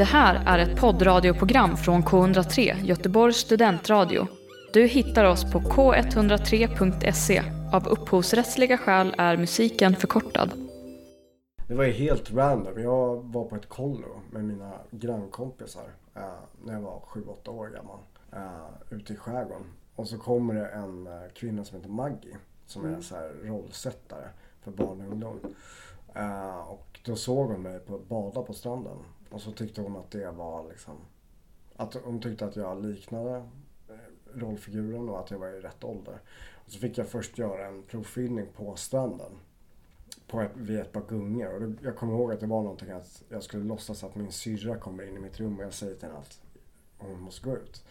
Det här är ett poddradioprogram från K103, Göteborgs studentradio. Du hittar oss på k103.se. Av upphovsrättsliga skäl är musiken förkortad. Det var ju helt random. Jag var på ett kollo med mina grannkompisar eh, när jag var 7-8 år gammal. Eh, ute i skärgården. Och så kommer det en eh, kvinna som heter Maggie. Som är så här rollsättare för barn och ungdom. Eh, och då såg hon mig på bada på stranden. Och så tyckte hon att det var liksom... Att hon tyckte att jag liknade eh, rollfiguren och att jag var i rätt ålder. Och så fick jag först göra en provfilmning på stranden. På ett, vid ett par gungor. Och då, jag kommer ihåg att det var någonting att jag skulle låtsas att min syrra kommer in i mitt rum och jag säger till henne att hon måste gå ut.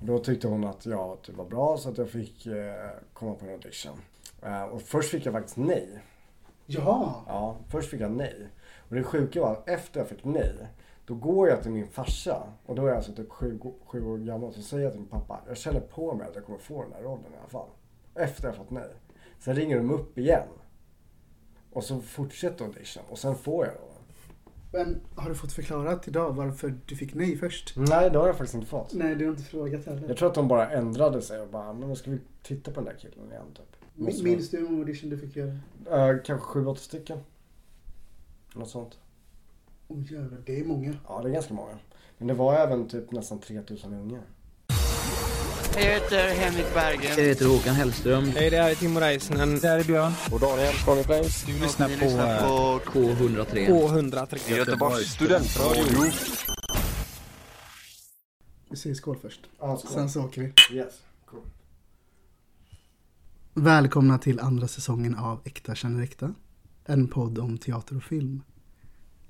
Och då tyckte hon att jag det var bra så att jag fick eh, komma på en audition. Eh, och först fick jag faktiskt nej. Jaha. Ja, först fick jag nej. Och det sjuka var att efter jag fick nej, då går jag till min farsa och då är jag alltså typ sju, sju år gammal. Så säger jag till min pappa, jag känner på mig att jag kommer få den här rollen i alla fall. Efter jag fått nej. Sen ringer de upp igen. Och så fortsätter audition och sen får jag rollen. Men har du fått förklarat idag varför du fick nej först? Nej, det har jag faktiskt inte fått. Nej, du har inte frågat heller. Jag tror att de bara ändrade sig och bara, men ska vi titta på den där killen igen typ. Minns du hur många audition du fick göra? Eh, kanske sju, åtta stycken. Något sånt. Oh, jävlar, det är många. Ja, det är ganska många. Men det var även typ nästan 3000 ungar. Jag heter Henrik Berggren. Jag heter Håkan Hellström. Hej, det här är Timo Räisänen. Det här är Björn. Och Daniel från Flames. Du lyssnar på, eh, på K103. K103. Göteborgs studentradio. Vi säger skål först. Ja, skål. Sen så åker vi. Yes, cool. Välkomna till andra säsongen av Äkta känner äkta. En podd om teater och film.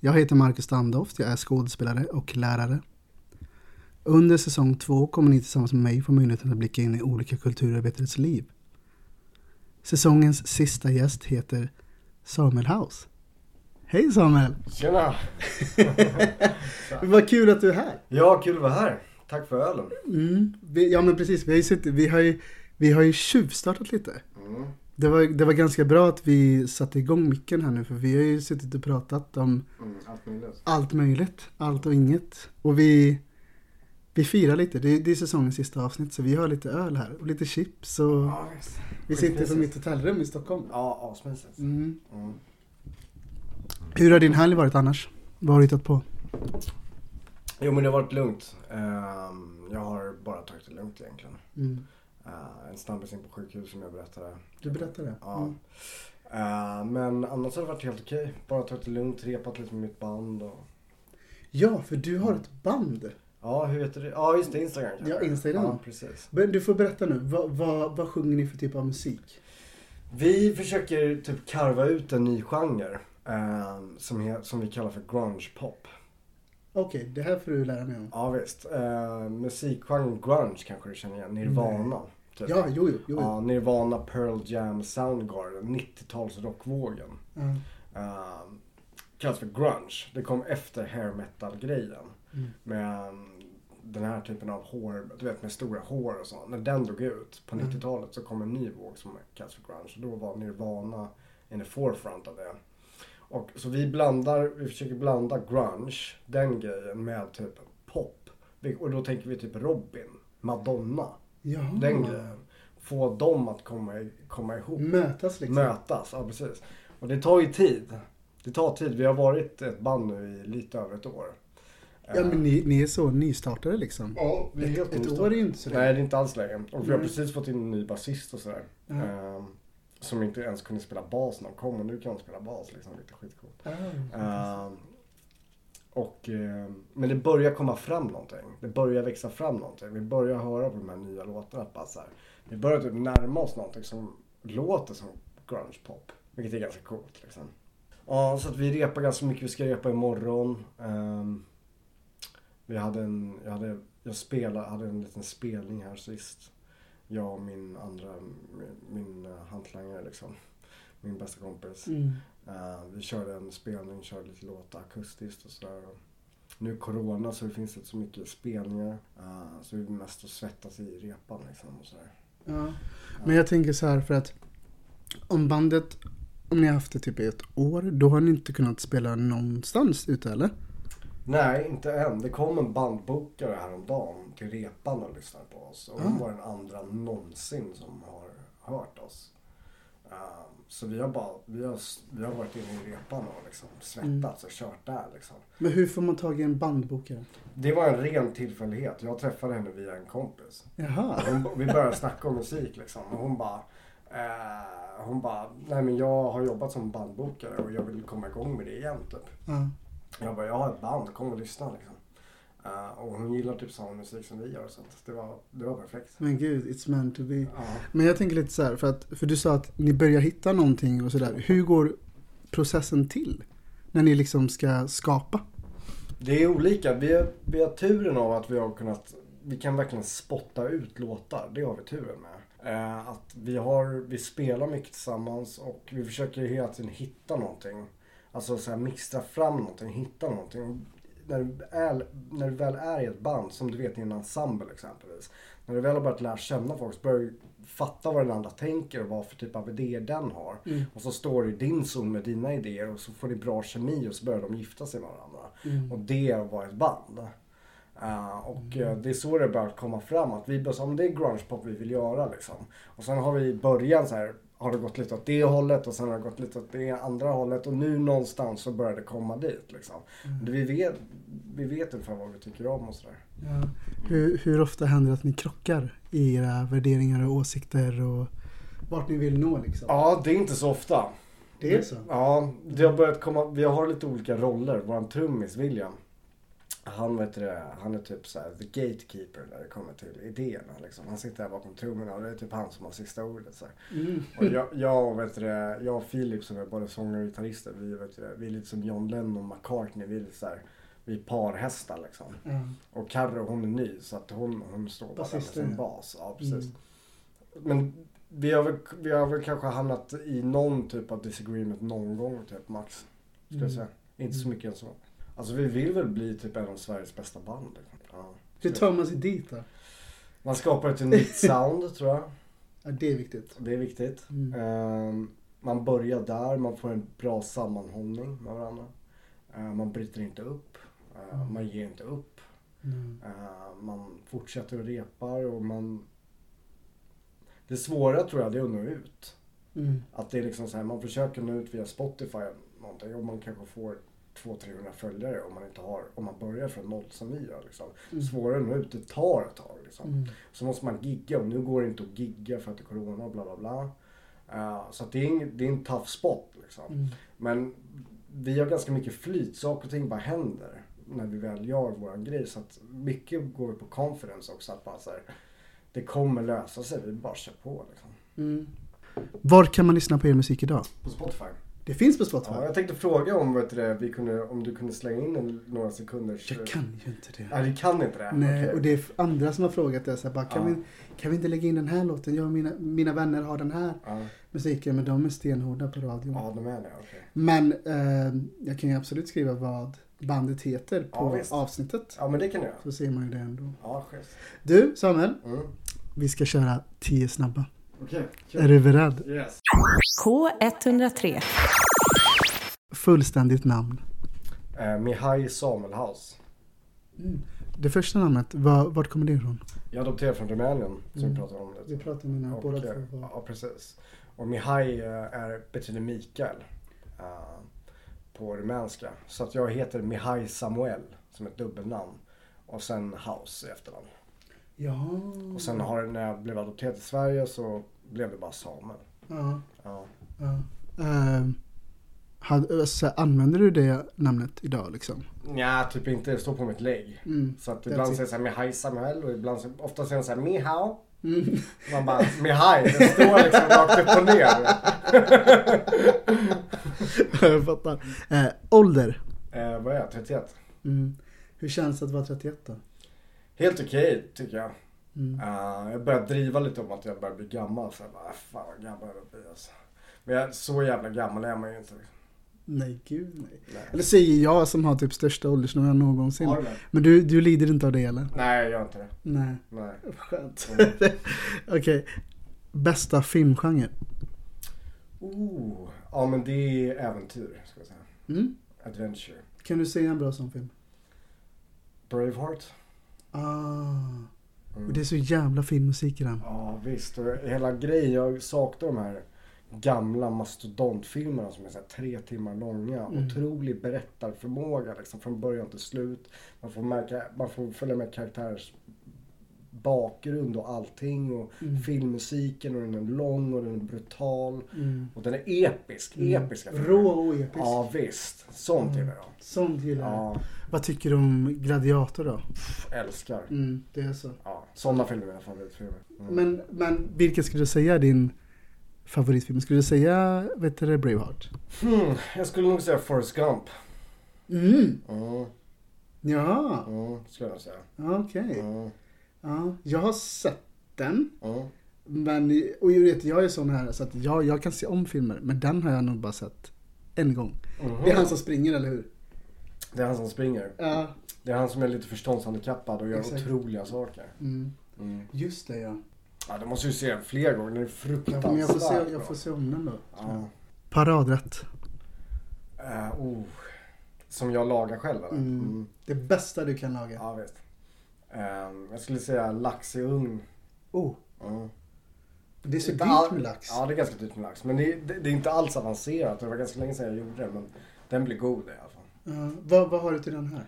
Jag heter Marcus Standoft, jag är skådespelare och lärare. Under säsong två kommer ni tillsammans med mig få möjligheten att blicka in i olika kulturarbetares liv. Säsongens sista gäst heter Samuel House. Hej Samuel! Tjena! Vad kul att du är här! Ja, kul att vara här. Tack för ölen. Mm. Vi, ja men precis, vi har ju, suttit, vi har ju, vi har ju tjuvstartat lite. Mm. Det var, det var ganska bra att vi satte igång micken här nu för vi har ju suttit och pratat om Mm, allt möjligt. allt möjligt, allt och inget. Och vi, vi firar lite, det är, det är säsongens sista avsnitt så vi har lite öl här och lite chips och Ja, vi sitter på mitt hotellrum i Stockholm. Ja, asmysigt. Mm. Mm. Hur har din helg varit annars? Vad har du hittat på? Jo, men det har varit lugnt. Ehm, jag har bara tagit det lugnt egentligen. Mm. Uh, en snabbis in på sjukhus som jag berättade. Du berättade? Ja. Mm. Eh, men annars har det varit helt okej. Bara tagit det lugnt, repat lite med mitt band och... Ja, för du har ett band. Ja, hur heter det? Ja, just det. Instagram kanske. Ja, Instagram. Ja, precis. Men du får berätta nu, vad, vad, vad sjunger ni för typ av musik? Vi försöker typ karva ut en ny genre. eh, som, som vi kallar för grunge pop. Okej, det här får du lära mig om. Ja visst. Uh, musikgenren grunge kanske du känner igen. Nirvana. Typ. Ja, jo, jo, jo. Ja, Nirvana, Pearl Jam, Soundgarden. 90-tals rockvågen. Ja. Uh, kallas för grunge. Det kom efter hair metal-grejen. Mm. Med um, den här typen av hår, du vet med stora hår och så. När den dog ut på Mm. 90-talet så kom en ny våg som kallas för grunge. Och då var Nirvana in the forefront av det. Och så vi blandar, vi försöker blanda grunge, den grejen med typ pop. Och då tänker vi typ Robin, Madonna, Jaha. den grejen. Få dem att komma, komma ihop. Mötas liksom. Mötas, ja precis. Och det tar ju tid. Det tar tid. Vi har varit ett band nu i lite över ett år. Ja, men ni, ni är så nystartade liksom. Ja, vi är helt ett, ett år är inte så Nej, det är inte alls länge. Och vi har precis fått in en ny basist och sådär. Ehm, som inte ens kunde spela bas när de kom och nu kan de spela bas liksom. Lite skitcoolt. Ah, Ehm, och, eh, men det börjar komma fram någonting. Det börjar växa fram någonting. Vi börjar höra på de här nya låtarna. att Bara så här, vi börjar typ närma oss någonting som låter som grunge pop. Vilket är ganska coolt liksom. Ja, så att vi repar ganska mycket. Vi ska repa imorgon. Um, vi hade en, jag hade, jag spelade, hade en liten spelning här sist. Jag och min andra, min, min eh, hantlangare liksom. Min bästa kompis. Mm. Eh, vi körde en spelning, körde lite låtar akustiskt och sådär. Nu corona så det finns inte så mycket spelningar. Eh, så vi är mest att svettas i repan liksom och sådär. Ja. Men jag tänker så här för att om bandet, om ni har haft det typ i ett år, då har ni inte kunnat spela någonstans ute eller? Nej, inte än. Det kom en bandbokare häromdagen till repan och lyssnade på oss. Och hon Ah. var den andra någonsin som har hört oss. Ehm, så vi har bara, vi har, vi har varit inne i repan och liksom svettats och kört där liksom. Men hur får man tag i en bandbokare? Det var en ren tillfällighet. Jag träffade henne via en kompis. Jaha. Hon, vi började snacka om musik liksom. Och hon bara, eh, hon bara, nej men jag har jobbat som bandbokare och jag vill komma igång med det igen typ. Ja. Jag bara, jag har ett band, kom och lyssna liksom. Eh, och hon gillar typ samma musik som vi gör så det var, det var perfekt. Men gud, it's meant to be. Ja. Men jag tänker lite så här, för, att, för du sa att ni börjar hitta någonting och sådär. Hur går processen till? När ni liksom ska skapa? Det är olika. Vi vi har turen av att vi har kunnat, vi kan verkligen spotta ut låtar. Det har vi turen med. Eh, att vi, har, vi spelar mycket tillsammans och vi försöker hela tiden hitta någonting. Alltså så här mixtra fram någonting, hitta någonting. När du, är, när du väl är i ett band, som du vet i en ensemble exempelvis. När du väl har börjat lära känna folk så börjar du fatta vad den andra tänker och vad för typ av idéer den har. Och så står du i din zon med dina idéer och så får ni bra kemi och så börjar de gifta sig med varandra. Och det är att vara ett band. Uh, och eh, det är så det börjar komma fram att vi bara sa, "Men det är grungepop vi vill göra liksom. Och sen har vi i början så här, har det gått lite åt det hållet och sen har det gått lite åt det andra hållet och nu någonstans så börjar det komma dit liksom. Vi, vet, vi vet ungefär vad vi tycker om och sådär. Ja. Hur, hur ofta händer det att ni krockar i era värderingar och åsikter och vart ni vill nå liksom? Ja, det är inte så ofta. Det är så? Ja, det har börjat komma, vi har lite olika roller. Våran trummis William. Han, vet det, han är typ så här, the gatekeeper när det kommer till idéerna. Liksom. Han sitter där bakom trummorna och det är typ han som har sista ordet. Så här. Mm. Och jag, jag, vet det, jag och Filip som är både sångare och gitarrister, vi, vet det, vi är lite som John Lennon och McCartney. Vi är lite så här, vi är parhästar liksom. Ja. Och Carro hon är ny så att hon, hon står bara där med sin bas. Ja, precis. Mm. Men vi har, väl, vi har väl kanske hamnat i någon typ av disagreement någon gång typ max. Skulle jag Mm. säga. Inte så mycket än så. Alltså vi vill väl bli typ en av Sveriges bästa band. Liksom. Ja. Hur tar man sig dit då? Man skapar ett unikt sound tror jag. Ja, det är viktigt. Det är viktigt. Mm. Ehm, man börjar där, man får en bra sammanhållning med varandra. Ehm, man bryter inte upp. Ehm, Mm. Man ger inte upp. Mm. Man fortsätter och repar och man... Det svåra tror jag det är att nå ut. Mm. Att det är liksom så här, man försöker nå ut via Spotify någonting och man kanske får 200-300 följare om man inte har, om man börjar från noll som vi gör liksom. Mm. Svårare ut, det tar ett tag liksom. Mm. Så måste man gigga och nu går det inte att gigga för att det är corona och bla bla bla. Eh, så det är, ing, det är en tough spot liksom. Mm. Men vi har ganska mycket flyt. Saker och ting bara händer när vi väl gör våran grej. Så att mycket går på confidence också. Att bara så här, det kommer lösa sig. Vi bara kör på liksom. Mm. Var kan man lyssna på er musik idag? På Spotify. Det finns på Spotify. Ja, jag tänkte fråga om, vet du, vi kunde, om du kunde slänga in en, några sekunder. Jag kan ju inte det. Nej, vi kan inte det. Nej, Okej. och det är andra som har frågat det. Så här, bara, kan, Ja. vi, kan vi inte lägga in den här låten? Jag och mina, mina vänner har den här Ja. musiken, men de är stenhårda på radion. ja, de är det. Okej. Men eh, jag kan ju absolut skriva vad bandet heter på Ja, avsnittet. Ja, men det kan du göra. Så ser man ju det ändå. Ja, schysst. Du, Samuel. Mm. Vi ska köra 10 snabba. Okej, Är du beredd? Yes. K103. Fullständigt namn. Eh, Mihai Samuelhaus. Det första namnet, var, vart kommer det ifrån? Jag adopterade från Rumänien, som Mm. vi pratade om lite. Vi pratar om Och, båda eh, två. Ja, precis. Och Mihai eh, är, betyder Mikael eh, på rumänska. Så att jag heter Mihai Samuel som ett dubbelnamn. Och sen House i efternamn. Ja. Och sen har, när jag blev adopterad till Sverige så blev det bara Samuel. Ja. Ja. ja. Eh, hade, alltså, använder du det namnet idag liksom? Nja, typ inte. Det står på mitt lägg. Mm. Så att ibland säger jag såhär Mihai Samuel och ibland så, ofta säger jag såhär Mihao. Mm. Man bara Mihai, det står liksom rakt upp och ner. jag fattar. Eh, ålder? Eh, vad är jag? 31? Mm. Hur känns det att vara 31 då? Helt okej tycker jag. Mm. Uh, jag börjar driva lite om att jag börjar bli gammal. Så jag bara, "Ah, fan vad gammal jag blir alltså. Men jag, så jävla gammal är man ju inte. Nej, gud nej. Nej. Eller säger jag som har typ största åldersnummer någonsin. Har du? Men du, du lider inte av det eller? Nej, jag gör inte det. Nej. Nej. Skönt. Mm. Okej. Bästa filmgenre? Oh, ja men det är äventyr ska jag säga. Mm. Adventure. Kan du säga en bra sån film? Braveheart. Ah. Mm. Och det är så jävla fin musik i den. Ja visst, och hela grejen. Jag saknar de här gamla mastodontfilmerna som är så tre timmar långa. Mm. Otrolig berättarförmåga liksom från början till slut. Man får, märka, man får följa med karaktärers bakgrund och allting. Och Mm. filmmusiken och den är lång och den är brutal. Mm. Och den är episk. Episka filmer. Rå och episk. Ja visst, sånt Mm. gillar jag. Sånt gillar jag. Ja, Vad tycker du om Gladiator då? pff, älskar. Mm, det är så. Ja, sådana filmer är mina favoritfilmer. Mm. Men, men vilken skulle du säga är din favoritfilm? Skulle du säga, vet du Braveheart? Hmm, jag skulle nog säga Forrest Gump. Mm. Mm, Ja, mm, skulle jag säga. okej. Mm, Ja, jag har sett den. mm. Men, och jag vet, jag är sån här så att jag, jag kan se om filmer. Men den har jag nog bara sett en gång. Mhm. Det är han som springer, eller hur? Det är han som springer. Ja. Det är han som är lite förståndshandikappad och gör Exakt. otroliga saker. Mm. Mm. Just det, ja. Ja, det måste ju se fler gånger. Den är ja fruktansvärt men jag får, se, bra. jag får se om den då. Ja. Paradrätt. Eh, oh. Som jag lagar själv eller? Mm. Mm. Det bästa du kan laga. Ja, visst. Ehm, jag skulle säga lax i ugn. Oh, Mm. det är så Inte dyrt all- med lax. Ja, det är ganska dyrt med lax. Men det, det, det är inte alls avancerat. Det var ganska länge sedan jag gjorde det. Men den blir god i alla fall. Ja, vad, vad har du till den här?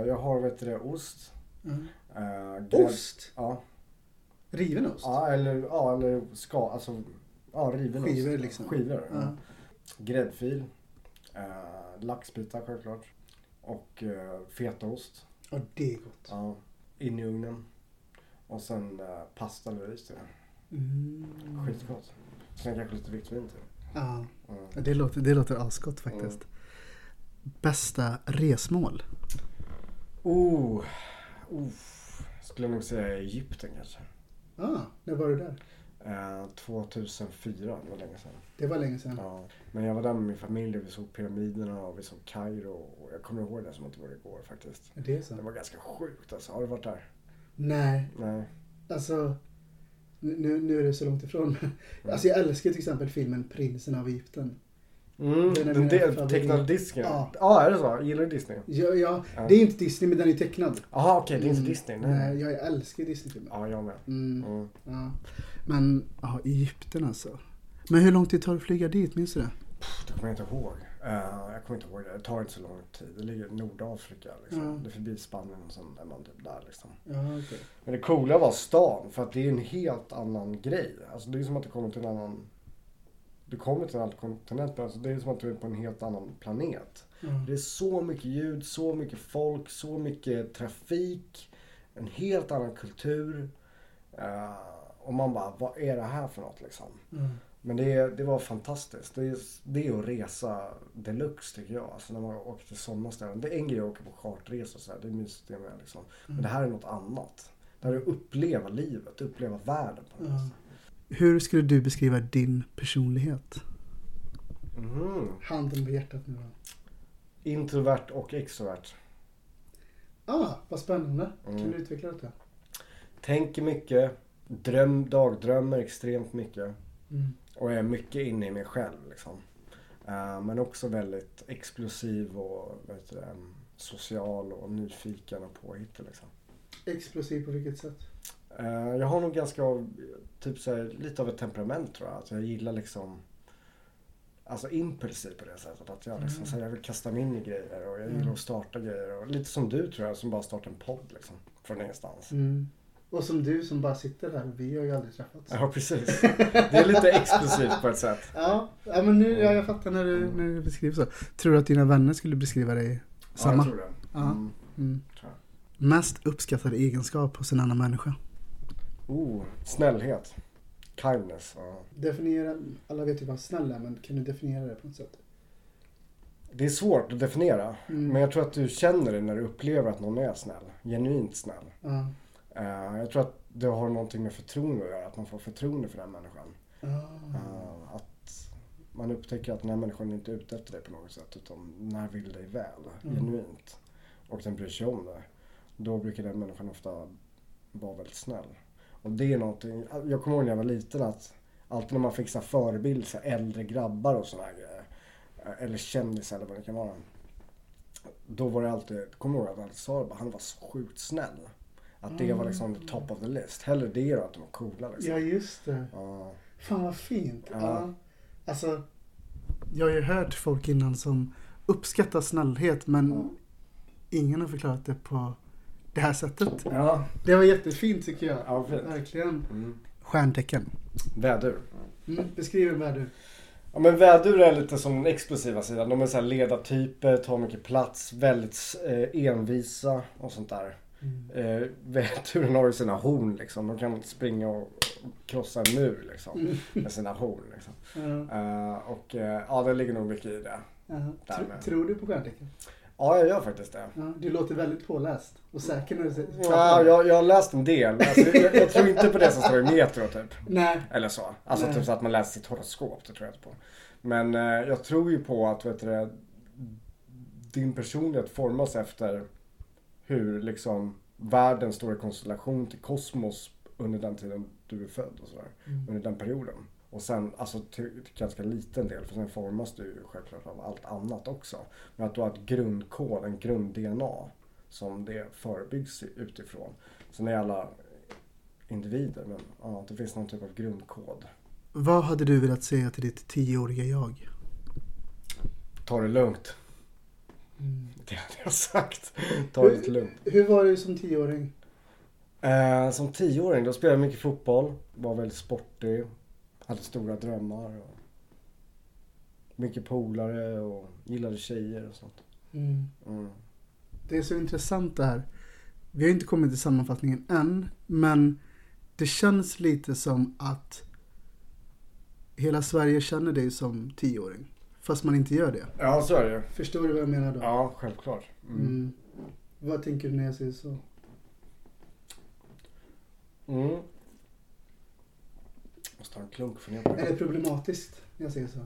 Eh, jag har, vet du det, ost. Mm. Grädd- Ost? Ja. Riven ost? Ja, eller, ja, eller ska, alltså, ja, riven ost. Skivor liksom. Skivor, ja. Ja. Gräddfil. Laxbitar självklart. Och eh, fetaost. Ja, det är gott. Ja, in i ugnen. Och sen eh, pasta eller ris till det. Mm. Skitgott. Sen kanske lite vitt vin till. Ja, Mm. det låter, det låter asgott faktiskt. Bästa resmål? Oh, oh. Skulle nog säga Egypten kanske. Ah, när var du där? Eh, 2004, det var länge sedan. Det var länge sedan. Ja. Men jag var där med min familj och vi såg pyramiderna och vi såg Kairo. Och jag kommer ihåg det som att det var igår faktiskt. Det är så? Det var ganska sjukt alltså. Har du varit där? Nej, Nej. alltså. Nu, nu är det så långt ifrån. Alltså jag älskar till exempel filmen Prinsen av Egypten. Mm, Den den del, disken? Ja. ja, är det så? Gillar du Disney? Ja, ja, Ja. det är inte Disney men den är tecknad. Jaha, okej, det är inte Mm. Disney? Nej. Nej, jag älskar Disney-filmer. Ja, jag med. Mm. Mm. Ja. Men, ja, Egypten alltså. Men hur lång tid tar det att flyga dit? Minns du det? Pff, Det kommer jag inte ihåg. Eh, jag kommer inte ihåg det. Det tar inte så lång tid. Det ligger i Nordafrika liksom. Ja. Det är förbi Spanien och sen är man typ där liksom. Ja, okej. Men det coola var stan för att det är en helt annan grej. Alltså det är som att du kommer till en annan... Du kommer till en annan kontinent. Alltså det är som att du är på en helt annan planet. Ja. Det är så mycket ljud, så mycket folk, så mycket trafik. En helt annan kultur. Eh, och man bara, vad är det här för något liksom? Ja. Men det, det var fantastiskt. Det är, det är att resa deluxe tycker jag. Alltså när man åker till sådana ställen. Det är en grej att åka på charterresa och så här. Det är mysigt det med liksom. Men det här är något annat. Det här är att uppleva livet, uppleva världen på något Ja. sätt. Hur skulle du beskriva din personlighet? Mhm. Handen på hjärtat nu då. Introvert och extrovert. Ah, vad spännande. Mm. Kan du utveckla detta? Tänker mycket. Dröm, dagdrömmer extremt mycket. Mm. Och är mycket inne i mig själv liksom. Eh, men också väldigt explosiv och heter det, social och nyfiken och påhittig liksom. Explosiv på vilket sätt? Eh, jag har nog ganska, av- typ så här, lite av ett temperament tror jag. Alltså jag gillar liksom Alltså impulsiv på det sättet. Att jag liksom, så här, jag vill kasta mig in i grejer och jag gillar att starta grejer. Och lite som du tror jag som bara startar en podd liksom. Från ingenstans. Mm. Och som du som bara sitter här, vi har ju aldrig träffats. Ja precis. Det är lite explosivt på ett sätt. Ja, ja men nu, ja, jag fattar när du, när du beskriver så. Tror du att dina vänner skulle beskriva dig Ja, samma? jag tror det. Ja. Mm, Mm. tror jag. Mest uppskattade egenskap hos en annan människa? Oh, snällhet. Kindness. Ja. Definiera, alla vet ju vad snäll är, men kan du definiera det på något sätt? Det är svårt att definiera. Mm. Men jag tror att du känner det när du upplever att någon är snäll. Genuint snäll. Ja. Eh, jag tror att det har någonting med förtroende att göra. Att man får förtroende för den människan. Eh, att man upptäcker att den här människan inte är ute efter dig på något sätt. Utan den här vill dig väl. Mm. Genuint. Och den bryr sig om det. Då brukar den människan ofta vara väldigt snäll. Och det är någonting. Jag kommer ihåg när jag var liten att alltid när man fick så här förebilder, så äldre grabbar och sådana grejer. Eller kändisar eller vad det kan vara. då var det alltid, kommer du ihåg att jag alltid sa det, han var så sjukt snäll. Att det var liksom top of the list. Hellre det då att de var coola liksom. Ja, just det. Ja. Fan vad fint. Ja. Ja. Alltså, jag har ju hört folk innan som uppskattar snällhet men ingen har förklarat det på det här sättet. Ja. Det var jättefint tycker jag. Ja. Verkligen. Mm. Stjärntecken. Vädur. Mm, beskriv en väder. Ja men vädur är lite som den explosiva sidan. De är så här ledartyper, tar mycket plats, väldigt eh, envisa och sånt där. Eh, väduren har ju sina horn liksom. De kan springa och krossa en mur liksom. Med sina horn liksom. Ja. Eh, och eh, ja, det ligger nog mycket i det. Tro, tror du på stjärntecken? Ja, jag gör faktiskt det. Ja, du låter väldigt påläst och säker när du säger Ja, jag, jag har läst en del. Alltså, jag, jag tror inte på det som står i Metro typ. Nej. Eller så. Alltså Nej. typ så att man läser sitt horoskop. Det tror jag inte på. Men eh, jag tror ju på att vet du, din personlighet formas efter hur liksom världen står i konstellation till kosmos under den tiden du är född och sådär. Under den perioden. Och sen, alltså till, ganska liten del, för sen formas du ju självklart av allt annat också. Men att du har ett grundkod, en grund-DNA som det förebyggs utifrån. Sen är alla individer, men ja, det finns någon typ av grundkod. Vad hade du velat säga till ditt tioåriga jag? Ta det lugnt. Det hade jag sagt. Ta det lite lugnt. Hur var du som tioåring? Eh, som tioåring då spelade jag mycket fotboll. Var väldigt sportig. Hade stora drömmar. Och mycket polare och gillade tjejer och sånt. Mm. Mm. Det är så intressant det här. Vi har inte kommit till sammanfattningen än, men det känns lite som att hela Sverige känner dig som tioåring. Fast man inte gör det. Ja, så är det. Förstår du vad jag menar då? Ja, självklart. Mm. Mm. Vad tänker du när jag säger så? Mm. Måste ha en klunk på Är det. problematiskt när jag säger så?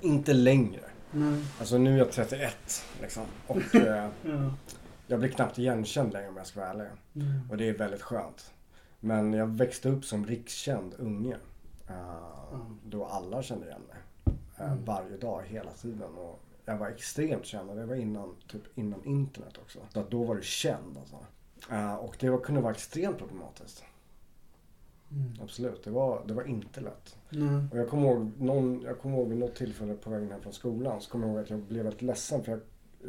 Inte längre. Nej. Alltså nu är jag 31 liksom. Och eh, Ja. jag blir knappt igenkänd längre om jag ska vara ärlig. Mm. Och det är väldigt skönt. Men jag växte upp som rikskänd unge. eh, Då alla kände igen mig. eh, Mm. Varje dag, hela tiden. Och jag var extremt känd och det var innan, typ innan internet också. Så då var du känd alltså. Eh, Och det var, kunde vara extremt problematiskt. Mm. Absolut, det var, det var inte lätt. Nej. Och jag kommer ihåg, någon, jag kommer ihåg vid något tillfälle på vägen hem från skolan så kommer jag ihåg att jag blev väldigt ledsen för jag,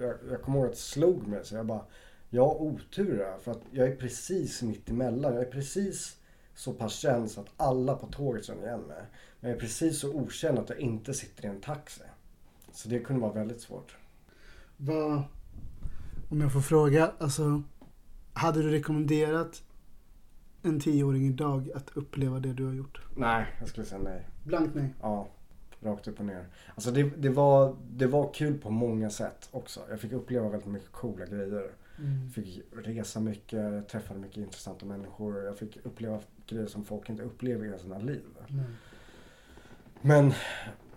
jag, jag kommer ihåg att det slog mig så jag bara Jag har otur här för att jag är precis mitt emellan. Jag är precis så pass känd så att alla på tåget känner igen mig. Men jag är precis så okänd att jag inte sitter i en taxi. Så det kunde vara väldigt svårt. Vad, om jag får fråga, alltså hade du rekommenderat en tioåring idag att uppleva det du har gjort? Nej, jag skulle säga nej. Blankt nej. Ja, rakt upp och ner. Alltså det, det, var, det var kul på många sätt också. Jag fick uppleva väldigt mycket coola grejer. Jag fick resa mycket, träffade mycket intressanta människor. Jag fick uppleva grejer som folk inte upplever i sina liv. Nej. Men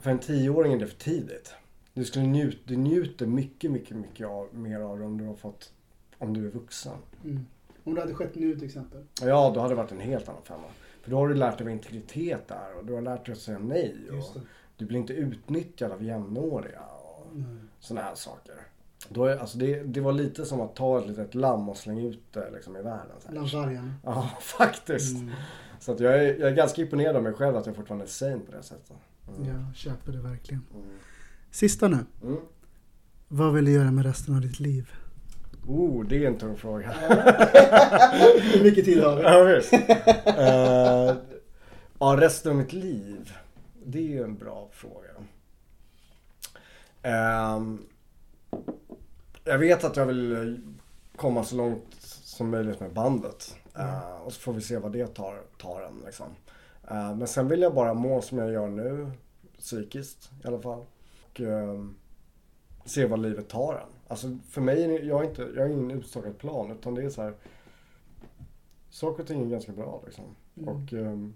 för en tioåring är det för tidigt. Du, skulle njut, du njuter mycket, mycket, mycket av, mer av det om du har fått, om du är vuxen. Mm. Om det hade skett nu till exempel. Ja, då hade det varit en helt annan femma. För då har du lärt dig vad integritet är och du har lärt dig att säga nej. Och du blir inte utnyttjad av jämnåriga och sådana här saker. Då är, alltså det, det var lite som att ta ett litet lamm och slänga ut det liksom i världen. vargarna. Ja, faktiskt. Mm. Så att jag, är, jag är ganska imponerad av mig själv att jag fortfarande är sane på det sättet. Mm. Jag köper det verkligen. Mm. Sista nu. Mm. Vad vill du göra med resten av ditt liv? Oh, det är en tung fråga. Hur mycket tid har Ja, visst. Eh, ja, resten av mitt liv. Det är ju en bra fråga. Ehm, jag vet att jag vill komma så långt som möjligt med bandet. Eh, och så får vi se vad det tar, tar en liksom. Eh, men sen vill jag bara må som jag gör nu. Psykiskt i alla fall. Och ehm, se vad livet tar en. Alltså för mig, är det- jag har inte, jag har ingen utstakad plan utan det är så här. Saker och ting är ganska bra liksom. Och ehm,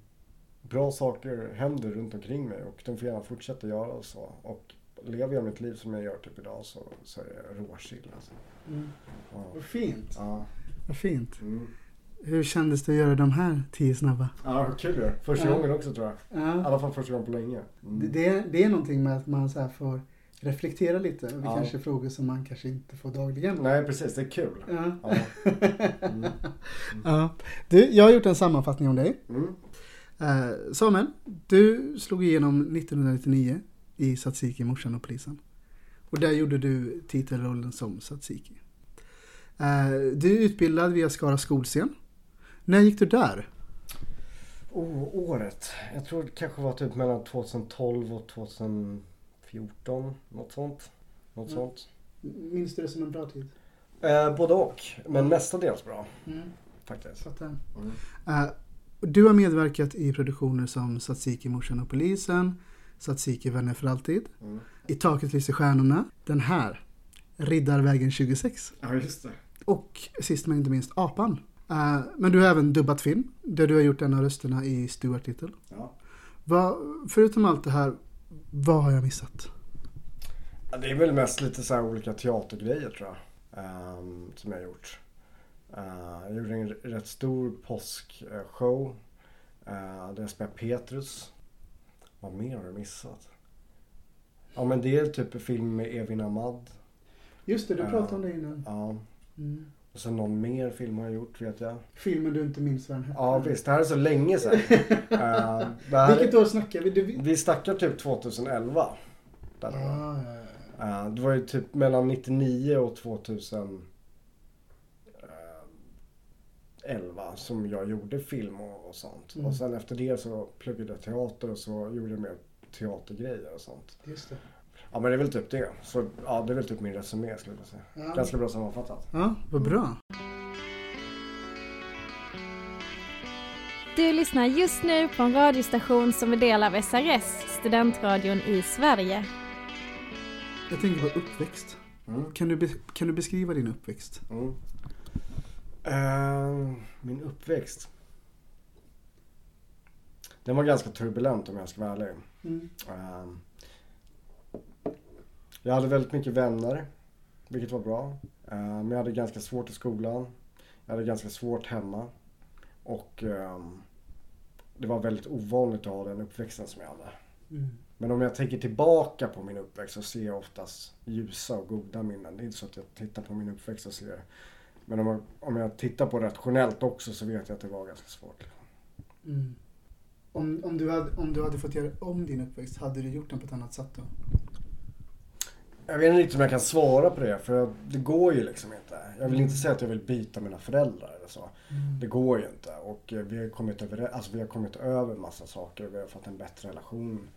bra saker händer runt omkring mig och de får gärna fortsätta göra och så. Och lever jag mitt liv som jag gör typ idag så, så är det råchill alltså. Mm. Ja. Vad fint. Ja. Vad fint. Mm. Hur kändes det att göra de här tio snabba? Ja, kul ju. Första Ja. gången också tror jag. I Ja. alla fall första gången på länge. Det, Mm. det, är, det är någonting med att man så här får reflektera lite. Det Ja. kanske är frågor som man kanske inte får dagligen. Nej, precis. Det är kul. Ja. Ja. Mm. ja. Du, jag har gjort en sammanfattning om dig. Mm. Eh, Samuel, du slog igenom 1999 i Satsiki, morsan och polisen. Och där gjorde du titelrollen som Satsiki. Eh, du är utbildad via Skara skolscen. När gick du där? Oh, året. Jag tror det kanske var typ mellan 2012 och 2014. Något sånt. Något Mm. sånt. Minns du det som en bra tid? Eh, både och. Men mestadels bra. Mm, Faktiskt. fattar. Mm. Eh, du har medverkat i produktioner som Satsiki, morsan och polisen, Satsiki, vänner för alltid, Mm. I taket lyser stjärnorna, den här, Riddarvägen 26 Ja, just det. och sist men inte minst Apan. Eh, men du har även dubbat film, där du har gjort en av rösterna i Stuart Little. Ja. Förutom allt det här, vad har jag missat? Ja, det är väl mest lite så här olika teatergrejer tror jag. ehm, som jag har gjort. Eh, jag gjorde en rätt stor påskshow. Uh, där jag spelade Petrus. Vad mer har du missat? Ja men det är typ en film med Evin Ahmad. Just det, du pratade om det innan. Ja. Mm. Och sen någon mer film har jag gjort vet jag. Filmen du inte minns vad den hette. Ja visst, det här är så länge sedan. Eh, det här Vilket år snackar vi? Du, Vi snackar typ 2011. Där det var. ah, ja, ja. Eh, det var ju typ mellan 99 och 2011 som jag gjorde film och, och sånt. Mm. Och sen efter det så pluggade jag teater och så gjorde jag mer teatergrejer och sånt. Just det. Ja men det är väl typ det. Så ja, det är väl typ min resumé skulle jag säga. Ja. Ganska bra sammanfattat. Ja, vad bra. Du lyssnar just nu på en radiostation som är del av SRS, studentradion i Sverige. Jag tänker på uppväxt. Mm. Kan du, kan du beskriva din uppväxt? Mm. Eh, min uppväxt. Den var ganska turbulent om jag ska vara ärlig. Mm. Ehm, Jag hade väldigt mycket vänner, vilket var bra. Ehm, Men jag hade ganska svårt i skolan. Jag hade ganska svårt hemma. Och ehm, det var väldigt ovanligt att ha den uppväxten som jag hade. Mm. Men om jag tänker tillbaka på min uppväxt så ser jag oftast ljusa och goda minnen. Det är inte så att jag tittar på min uppväxt och ser Men om jag, om jag tittar på rationellt också så vet jag att det var ganska svårt. Mm. Om, om, du hade, om du hade fått göra om din uppväxt, hade du gjort den på ett annat sätt då? Jag vet inte riktigt om jag kan svara på det för det går ju liksom inte. Jag vill inte säga att jag vill byta mina föräldrar eller så. Det går ju inte och eh, vi har kommit över, alltså vi har kommit över massa saker och vi har fått en bättre relation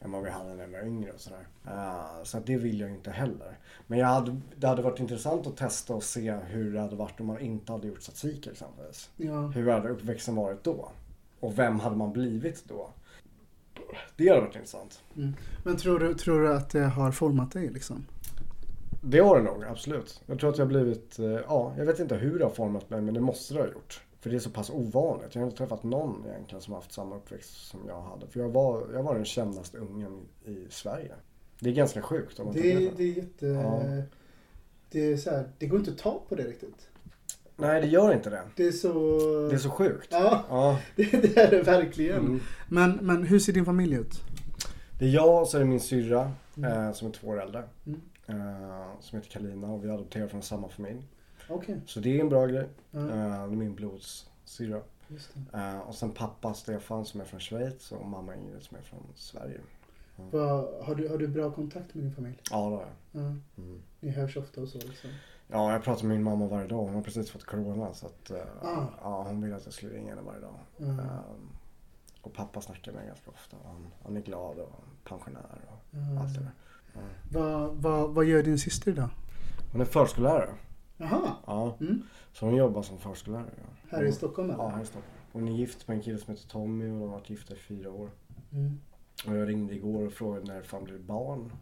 än vad vi hade när vi var yngre och sådär. Eh, så det vill jag inte heller. Men jag hade, det hade varit intressant att testa och se hur det hade varit om man inte hade gjort tzatziki exempelvis. Ja. Hur hade uppväxten varit då? Och vem hade man blivit då? Det hade varit intressant. Men tror du, tror du att det har format dig liksom? Det har det nog, absolut. Jag tror att jag har blivit, eh, ja, jag vet inte hur det har format mig men det måste det ha gjort. För det är så pass ovanligt. Jag har inte träffat någon egentligen som har haft samma uppväxt som jag hade. För jag var, jag var den kändaste ungen i Sverige. Det är ganska sjukt om man Det, är- det är jätte... Ja. Det är så här, det går inte att ta på det riktigt. Nej, det gör inte det. Det är så... Det är så sjukt. Ja, Ja. det, det är det verkligen. Mm. Men, men hur ser din familj ut? Det är jag och så är det min syrra eh, som är två år äldre. Mm. Eh, som heter Kalina och vi är adopterade från samma familj. Okej. Så det är en bra grej. Ja, Eh, det är min blodssyrra. Eh, och sen pappa Stefan som är från Schweiz och mamma Ingrid som är från Sverige. Vad, har, du, har du bra kontakt med din familj? Ja, det har jag. Ja. Mm. Ni hörs ofta och så liksom? Ja, jag pratar med min mamma varje dag. Hon har precis fått corona så att Ah. ja, hon vill att jag ska ringa henne varje dag. Ja. Eh, och pappa snackar med ganska ofta. Han, han är glad och pensionär och Ja. allt det där. Vad, vad, vad gör din syster idag? Hon är förskollärare. Jaha, Ja, mm. så hon jobbar som förskollärare. Ja. här i Stockholm eller? Ja, här i Stockholm. Hon är gift med en kille som heter Tommy och de har varit gifta i fyra år. Mm. Och jag ringde igår och frågade när fan blir barn?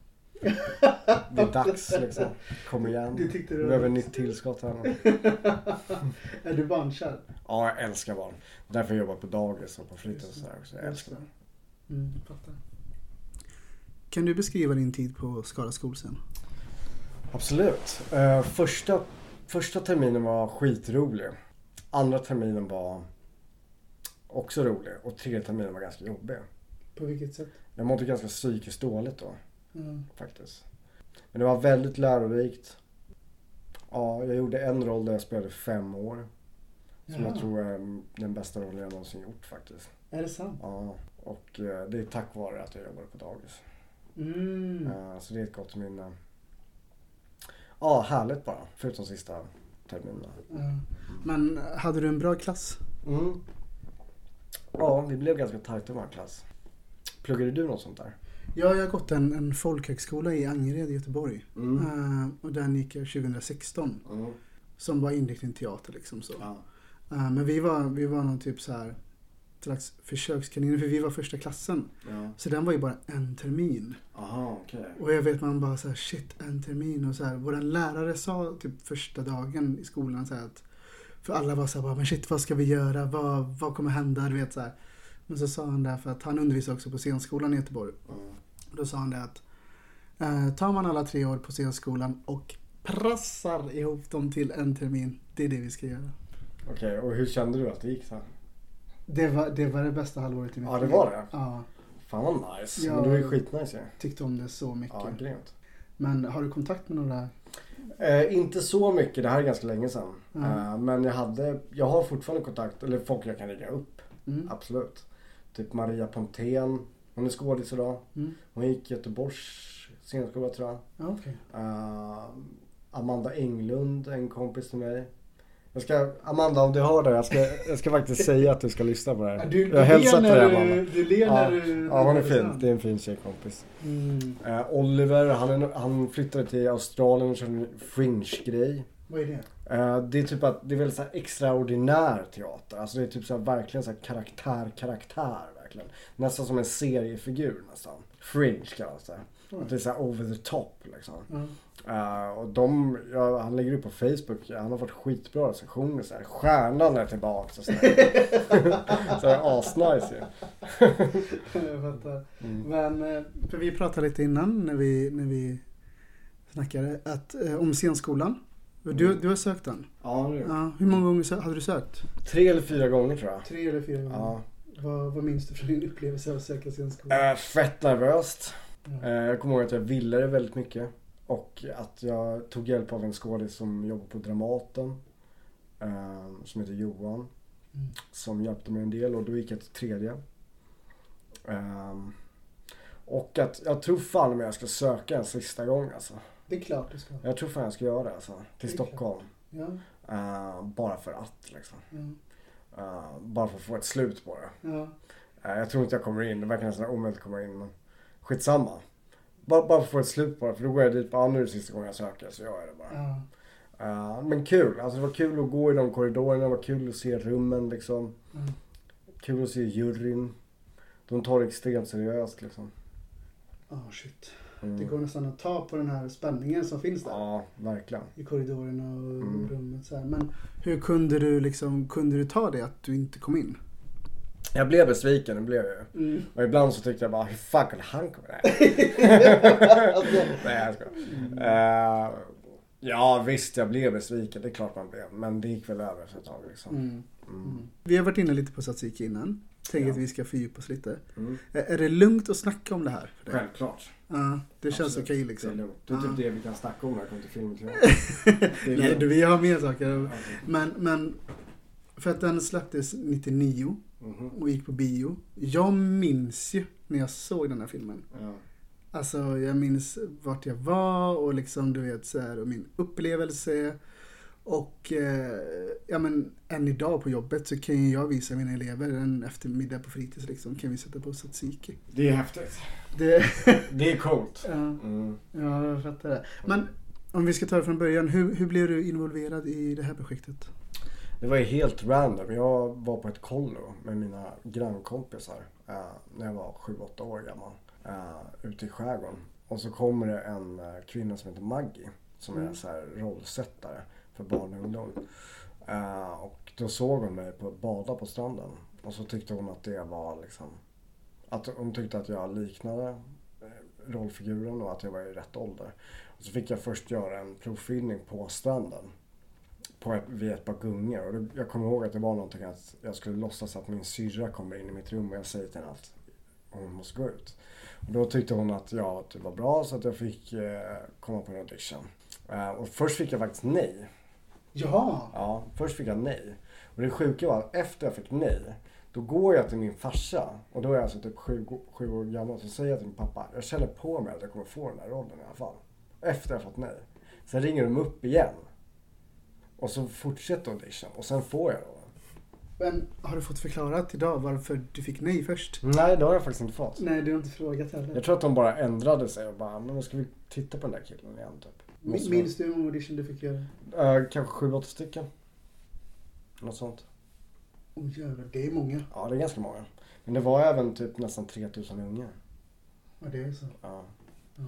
Det är dags liksom. Kom igen. Du tyckte det Vi var behöver nytt tillskott här. är du barnkär? Ja, jag älskar barn. Därför jag jobbar på dagis och på fritids och sådär också. Jag älskar det. Mm, jag fattar. Kan du beskriva din tid på Skara skolscen? Absolut. Eh, första, första terminen var skitrolig. Andra terminen var också rolig. Och tredje terminen var ganska jobbig. På vilket sätt? Jag mådde ganska psykiskt dåligt då Ja. faktiskt. Men det var väldigt lärorikt. Ja, jag gjorde en roll där jag spelade fem år. Som Ja. jag tror är den bästa rollen jag någonsin gjort faktiskt. Är det sant? Ja, och eh, det är tack vare att jag jobbade på dagis. Mm. Eh, Så det är ett gott minne. Ja, härligt bara. Förutom sista terminen. Ja. Men hade du en bra klass? Mm. Ja, vi blev ganska tajta i vår klass. Pluggade du något sånt där? Ja, jag har gått en, en folkhögskola i Angered i Göteborg. Mm. Eh, och den gick jag 2016. Mm. Som var inriktning teater liksom så. Ja. Eh, men vi var, vi var någon typ så här slags försökskaniner för vi var första klassen. ja. Så den var ju bara en termin. Aha, okej. Och jag vet man bara så här, shit en termin och så här. Våran lärare sa typ första dagen i skolan så här att för alla var så här, bara, men shit vad ska vi göra? Vad, vad kommer hända? Du vet så här. Men så sa han där för att han undervisar också på scenskolan i Göteborg. Mm. Då sa han det att eh, tar man alla tre år på scenskolan och pressar ihop dem till en termin, det är det vi ska göra. Okej, och hur kände du att det gick så? Det var det, var det bästa halvåret i mitt Ja, det liv. var det? Ja, Fan vad nice. Ja. Men det var ju skitnice ju. tyckte om det så mycket. Ja, grymt. Men har du kontakt med några? Eh, inte så mycket, det här är ganska länge sedan. Mm. Eh, men jag hade, jag har fortfarande kontakt, eller folk jag kan ringa upp. Mm. Absolut. Typ Maria Pontén, hon är skådis idag. Mm. Hon gick Göteborgs scenskola tror jag. Ja, okej. Eh, Amanda Englund, en kompis till mig. Jag ska, Amanda om du hör det, jag ska, jag ska faktiskt säga att du ska lyssna på det här. Du, du, jag hälsar till dig Amanda. du, ler Ja, när du... ja hon är fin. Det är en fin tjejkompis. Mm. Eh, Oliver, han, han flyttade till Australien och körde en fringe-grej. Vad är det? Eh, det är typ att det är väldigt så här extraordinär teater. Alltså det är typ så verkligen så karaktär, karaktär verkligen. Nästan som en seriefigur nästan. Fringe kallas det. Att det är så over the top liksom. Ja. Eh, och de, ja, han lägger upp på Facebook, han har fått skitbra recensioner så här. Stjärnan är tillbaka och så här. så det är asnice ju. Mm. Men, eh, för vi pratade lite innan när vi, när vi snackade att, eh, om scenskolan. Du, du har sökt den? Ja, det. Ja, hur många gånger sö- hade du sökt? Tre eller fyra gånger tror jag. Tre eller fyra gånger? Ja. Vad, vad minns du från din upplevelse av att söka scenskolan? Eh, fett nervöst. Ja. Eh, jag kommer ihåg att jag ville det väldigt mycket. Och att jag tog hjälp av en skådis som jobbar på Dramaten. Eh, som heter Johan. Mm. Som hjälpte mig en del och då gick jag till tredje. Eh, och att jag tror fan om jag ska söka en sista gång alltså. Det är klart du ska. Jag tror fan jag ska göra det alltså. Till Det. Stockholm. Ja, Eh, bara för att liksom. ja, Eh, bara för att få ett slut på det. ja. Eh, Jag tror inte jag kommer in. Det verkar nästan omöjligt att komma in. Men skitsamma. Bara, bara för att få ett slut på det. För då går jag dit. Ja, nu är det sista gången jag söker. Så gör jag det bara. ja. Eh, men kul. Alltså det var kul att gå i de korridorerna. Det var kul att se rummen liksom. Mm. Kul att se juryn. De tar det extremt seriöst liksom. Oh, shit. Mm. Det går nästan att ta på den här spänningen som finns där. Ja, verkligen. I korridorerna och Mm. rummet så här. Men hur kunde du liksom, kunde du ta det att du inte kom in? Jag blev besviken, det blev jag. Mm. Och ibland så tyckte jag bara, hur fan kunde han komma där? Nej jag skojar. Eh, ja visst, jag blev besviken. Det är klart man blev. Men det gick väl över efter ett tag liksom. Mm. Mm. Mm. Vi har varit inne lite på Tsatsiki innan. Tänker Ja. att vi ska fördjupa oss lite. Mm. Är det lugnt att snacka om det här? För dig? Självklart. Ja, det känns okej Det är liksom. lugnt. Det är typ det vi kan snacka om när det kommer till film Nej, du, vi har mer saker. Okej. Men, men för att den släpptes 99 Mhm. och gick på bio. Jag minns ju när jag såg den här filmen. Ja. Alltså jag minns vart jag var och liksom du vet så här och min upplevelse. Och eh, ja men än idag på jobbet så kan jag visa mina elever en eftermiddag på fritids liksom kan vi sätta på Tsatsiki. Det är häftigt. Det, Det är coolt. ja, Mm. ja, jag fattar det. Men om vi ska ta det från början, hur, hur blev du involverad i det här projektet? Det var ju helt random. Jag var på ett kollo med mina grannkompisar eh, när jag var 7-8 år gammal. Eh, ute i skärgården. Och så kommer det en eh, kvinna som heter Maggie. Som är Mm. så här rollsättare för barn och ungdom. Uh, och då såg hon mig på, bada på stranden. Och så tyckte hon att det var liksom... Att hon tyckte att jag liknade eh, rollfiguren och att jag var i rätt ålder. Och så fick jag först göra en provfilmning på stranden på ett, vid ett par gungor. Och det, jag kommer ihåg att det var någonting att jag skulle låtsas att min syrra kommer in i mitt rum och jag säger till henne att hon måste gå ut. Och då tyckte hon att jag typ var bra så att jag fick eh, komma på en audition. Eh, och först fick jag faktiskt nej. Jaha! Ja, först fick jag nej. Och det sjuka var att efter jag fick nej, då går jag till min farsa och då är jag alltså typ sju, sju år gammal. Så säger jag till min pappa, jag känner på mig att jag kommer få den här rollen i alla fall. Efter jag fått nej. Sen ringer de upp igen. Och så fortsätter audition och sen får jag rollen. Men har du fått förklarat idag varför du fick nej först? Nej, det har jag faktiskt inte fått. Nej, du har inte frågat heller. Jag tror att de bara ändrade sig och bara, men då ska vi titta på den där killen igen typ. Måste Minns du hur många audition du fick göra? Eh, kanske sju, åtta stycken. Något sånt. Oh, jävlar, det är många. Ja, det är ganska många. Men det var även typ nästan 3000 unga. Ja, det är så. Ja, Ja.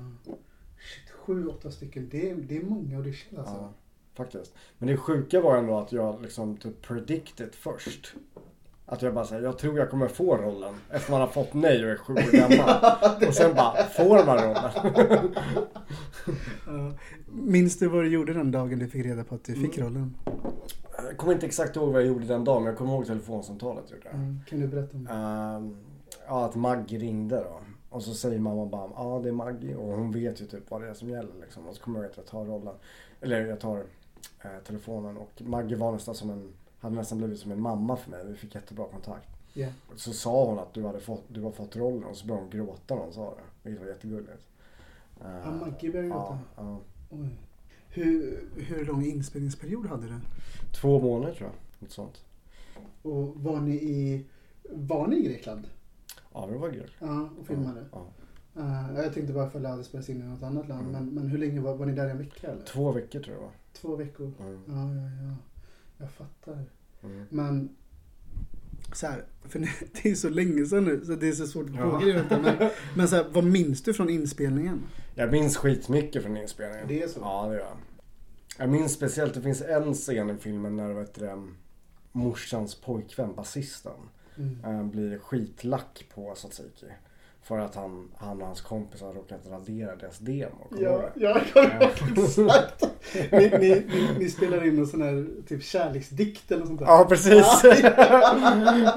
Shit, sju, åtta stycken. Det är, det är många audition alltså. ja, faktiskt. Men det sjuka var ändå att jag liksom typ predicted först. Att jag bara säger, jag tror jag kommer få rollen. Efter man har fått nej och är sju år gammal. Och sen bara, får man rollen? Ja. Minns du vad du gjorde den dagen du fick reda på att du fick Mm. rollen? Jag kommer inte exakt ihåg vad jag gjorde den dagen, men jag kommer ihåg telefonsamtalet jag gjorde. Mm. Kan du berätta om det? Ehm, ja, att Maggie ringde då. Och så säger mamma bara, ja det är Maggie. Och hon vet ju typ vad det är som gäller liksom. Och så kommer jag ihåg att jag tar rollen. Eller jag tar eh, telefonen. Och Maggie var nästan som en, hade nästan blivit som en mamma för mig. Vi fick jättebra kontakt. Ja. Så sa hon att du hade fått, du har fått rollen. Och så började hon gråta när hon sa det. Vilket var jättegulligt. Uh, Ja, Maggie började gråta. Ja, ja. Oj. Hur, hur lång inspelningsperiod hade du? Två månader tror jag. Något sånt. Och var ni i, var ni i Grekland? Ja, det var kul. Ja, och filmade? Ja. Uh, jag tänkte bara ifall det hade spelats in i något annat land. Mm. Men, men hur länge var, var ni där en vecka eller? Två veckor tror jag det var. Två veckor? Mm. Ja, ja, ja. Jag fattar. Mm. Men så här, för det är så länge sedan nu så det är så svårt att Ja. fråga detta. Men, men så här, vad minns du från inspelningen? Jag minns skitmycket från inspelningen. Det är så? Ja, det gör jag. Jag minns speciellt, det finns en scen i filmen när vet du, morsans pojkvän, basisten, Mm. eh, blir skitlack på Satsiki. För att han, han och hans kompisar har råkat radera deras demo. Ja, kommer ihåg exakt. Ni, ni, ni, spelar in en sån här typ kärleksdikt eller sånt där. Ja, precis.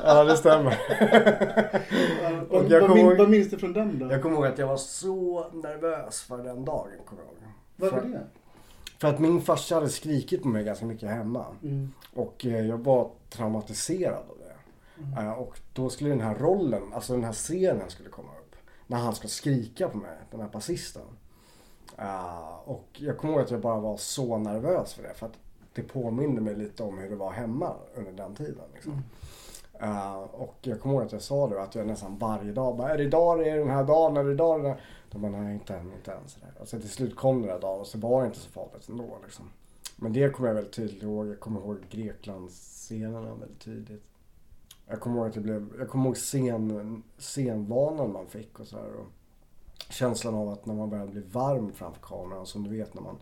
ja, det stämmer. Ja, vad, jag vad, kommer min, ihåg- vad minns du från den då? Jag kommer ihåg att jag var så nervös för den dagen. Kommer jag ihåg. Vad var för, det? för att min farsa hade skrikit på mig ganska mycket hemma. Mm. Och eh, jag var traumatiserad av det. Mm. Och då skulle den här rollen, alltså den här scenen skulle komma upp. När han ska skrika på mig, den här basisten. Eh, och jag kommer ihåg att jag bara var så nervös för det. För att det påminde mig lite om hur det var hemma under den tiden. Liksom. Eh, och jag kommer ihåg att jag sa det, att jag nästan varje dag bara, är det idag det är den här dagen, är det idag det är? De bara, nej inte än, inte än. Sådär. Och sen till slut kom den där dagen och så var det inte så farligt ändå. Liksom. Men det kommer jag väldigt tydligt ihåg. Jag kommer ihåg Greklandsscenerna väldigt tydligt. Jag kommer ihåg att jag blev, jag kommer ihåg scen, scenvanan man fick och sådär. Och känslan av att när man börjar bli varm framför kameran, som du vet när man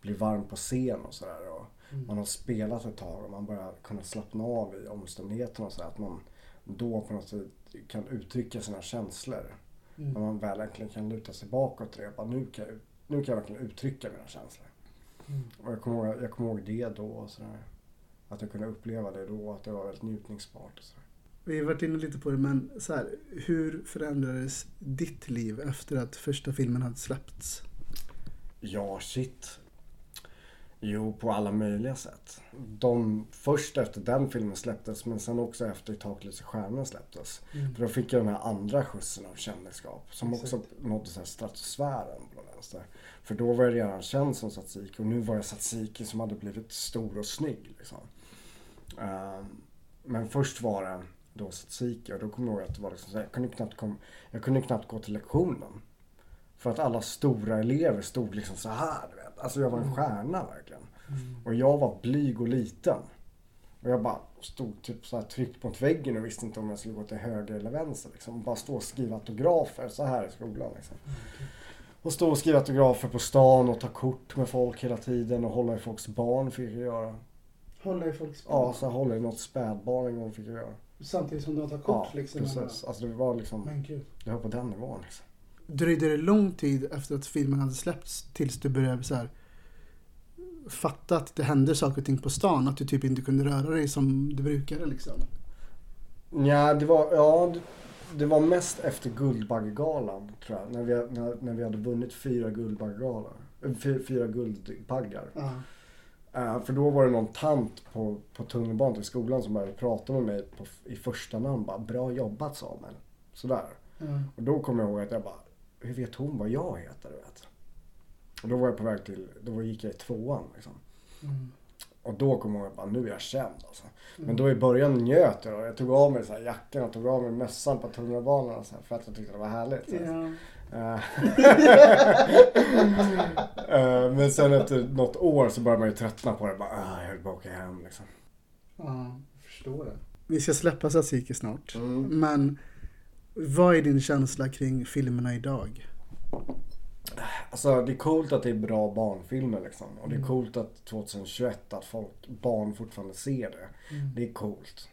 blir varm på scen och sådär. Och man har spelat ett tag och man börjar kunna slappna av i omständigheterna och så att man då på något sätt kan uttrycka sina känslor. Mm. När man väl äntligen kan luta sig bakåt och. Bara, nu, kan jag, nu kan jag verkligen uttrycka mina känslor. Mm. Och jag kommer, ihåg, jag kommer ihåg det då och sådär. Att jag kunde uppleva det då, att det var väldigt njutningsbart. Och sådär. Vi har varit inne lite på det, men så här, hur förändrades ditt liv efter att första filmen hade släppts? Ja, shit. Jo, på alla möjliga sätt. De, först efter den filmen släpptes, men sen också efter Taket i stjärnorna släpptes. Mm. För då fick jag den här andra skjutsen av kändisskap. Som Exakt. också nådde så här stratosfären på den vänster. För då var jag redan känd som Satsiki och nu var jag Satsiki som hade blivit stor och snygg. Liksom. Ehm, men först var det då Satsiki och då kommer jag ihåg att det var liksom så här, jag, kunde knappt kom, jag kunde knappt gå till lektionen. För att alla stora elever stod liksom så här. Du vet. Alltså jag var en stjärna verkligen. Och jag var blyg och liten. Och jag bara stod typ så här tryckt mot väggen och visste inte om jag skulle gå till höger eller vänster. Liksom. Bara stå och skriva autografer så här i skolan. Liksom. Och stå och skriva autografer på stan och ta kort med folk hela tiden och hålla i folks barn fick jag göra. Hålla i folks Ja, så hålla i något spädbarn en gång fick jag göra. Samtidigt som du tar kort Ja, liksom. precis. Alltså det var liksom, Men gud. det var på den nivån liksom. Dröjde det lång tid efter att filmen hade släppts tills du började så här fatta att det hände saker och ting på stan? Att du typ inte kunde röra dig som du brukade liksom? Ja, det var, ja, det, var mest efter Guldbaggegalan tror jag. När vi, när, när vi hade vunnit fyra Guldbaggegalor. äh, Fyra, fyra Guldbaggar. Ja. Eh, för då var det någon tant på, på tunnelbanan till skolan som började prata med mig på, i första namn. Bara, Bra jobbat Samuel. Sådär. Ja. Och då kom jag ihåg att jag bara, hur vet hon vad jag heter? Du vet? Och då var jag på väg till, då gick jag i tvåan liksom. Mm. Och då kom jag ihåg att bara, nu är jag känd alltså. Men då i början njöt jag. Jag tog av mig så jackan och tog av mig mössan på tunnelbanan så här, för att jag tyckte det var härligt. Så Eh, eh, Men sen efter något år så började man ju tröttna på det. Bara, ah, jag vill bara åka hem liksom. Ja, jag förstår det. Vi ska släppa Tsatsiki snart. Mm. Men vad är din känsla kring filmerna idag? Alltså det är coolt att det är bra barnfilmer liksom. Och det är coolt att 2021 att folk, barn fortfarande ser det. Det är coolt.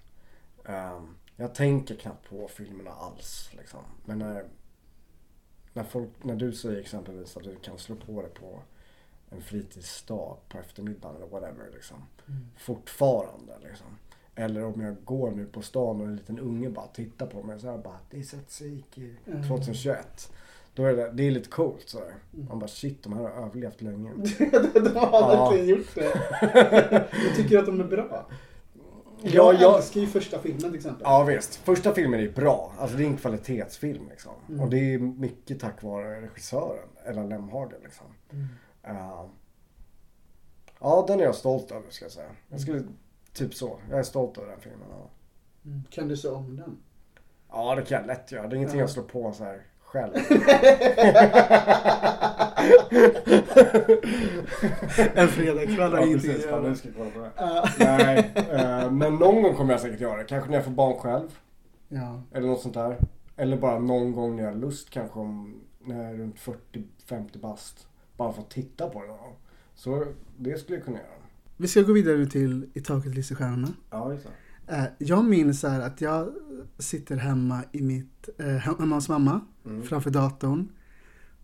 Ehm, jag tänker knappt på filmerna alls liksom. Men när, när, folk, när du säger exempelvis att du kan slå på det på en fritidsdag på eftermiddagen eller whatever liksom. Fortfarande liksom. Eller om jag går nu på stan och en liten unge bara tittar på mig så här bara Det är Tsatsiki 2021. Då är det, det är lite coolt så här. Man bara shit de här har överlevt länge. de har Ja. verkligen gjort det. jag tycker att de är bra. Ja, Jag älskar ju första filmen till exempel. Ja visst. Första filmen är bra. Alltså det är en kvalitetsfilm liksom. Mm. Och det är mycket tack vare regissören, Ella Lemhage liksom. Mm. Eh, ja, den är jag stolt över ska jag säga. Jag skulle, typ så. Jag är stolt över den filmen. Ja, Mm. Kan du se om den? ja det kan jag lätt göra. Det är ingenting Ja. jag slår på så här själv. En fredagkväll har ingenting att göra. ska jag kolla på det. Nej, eh, men någon gång kommer jag säkert göra det. Kanske när jag får barn själv. Ja. Eller något sånt där. Eller bara någon gång när jag har lust kanske om, när jag är runt 40-50 bast. Bara för att titta på det någon gång. Så det skulle jag kunna göra. Vi ska gå vidare till I taket lyser stjärnorna. Ja. Eh, Jag minns att jag sitter hemma i mitt, eh, hemma hos mamma Mm. framför datorn.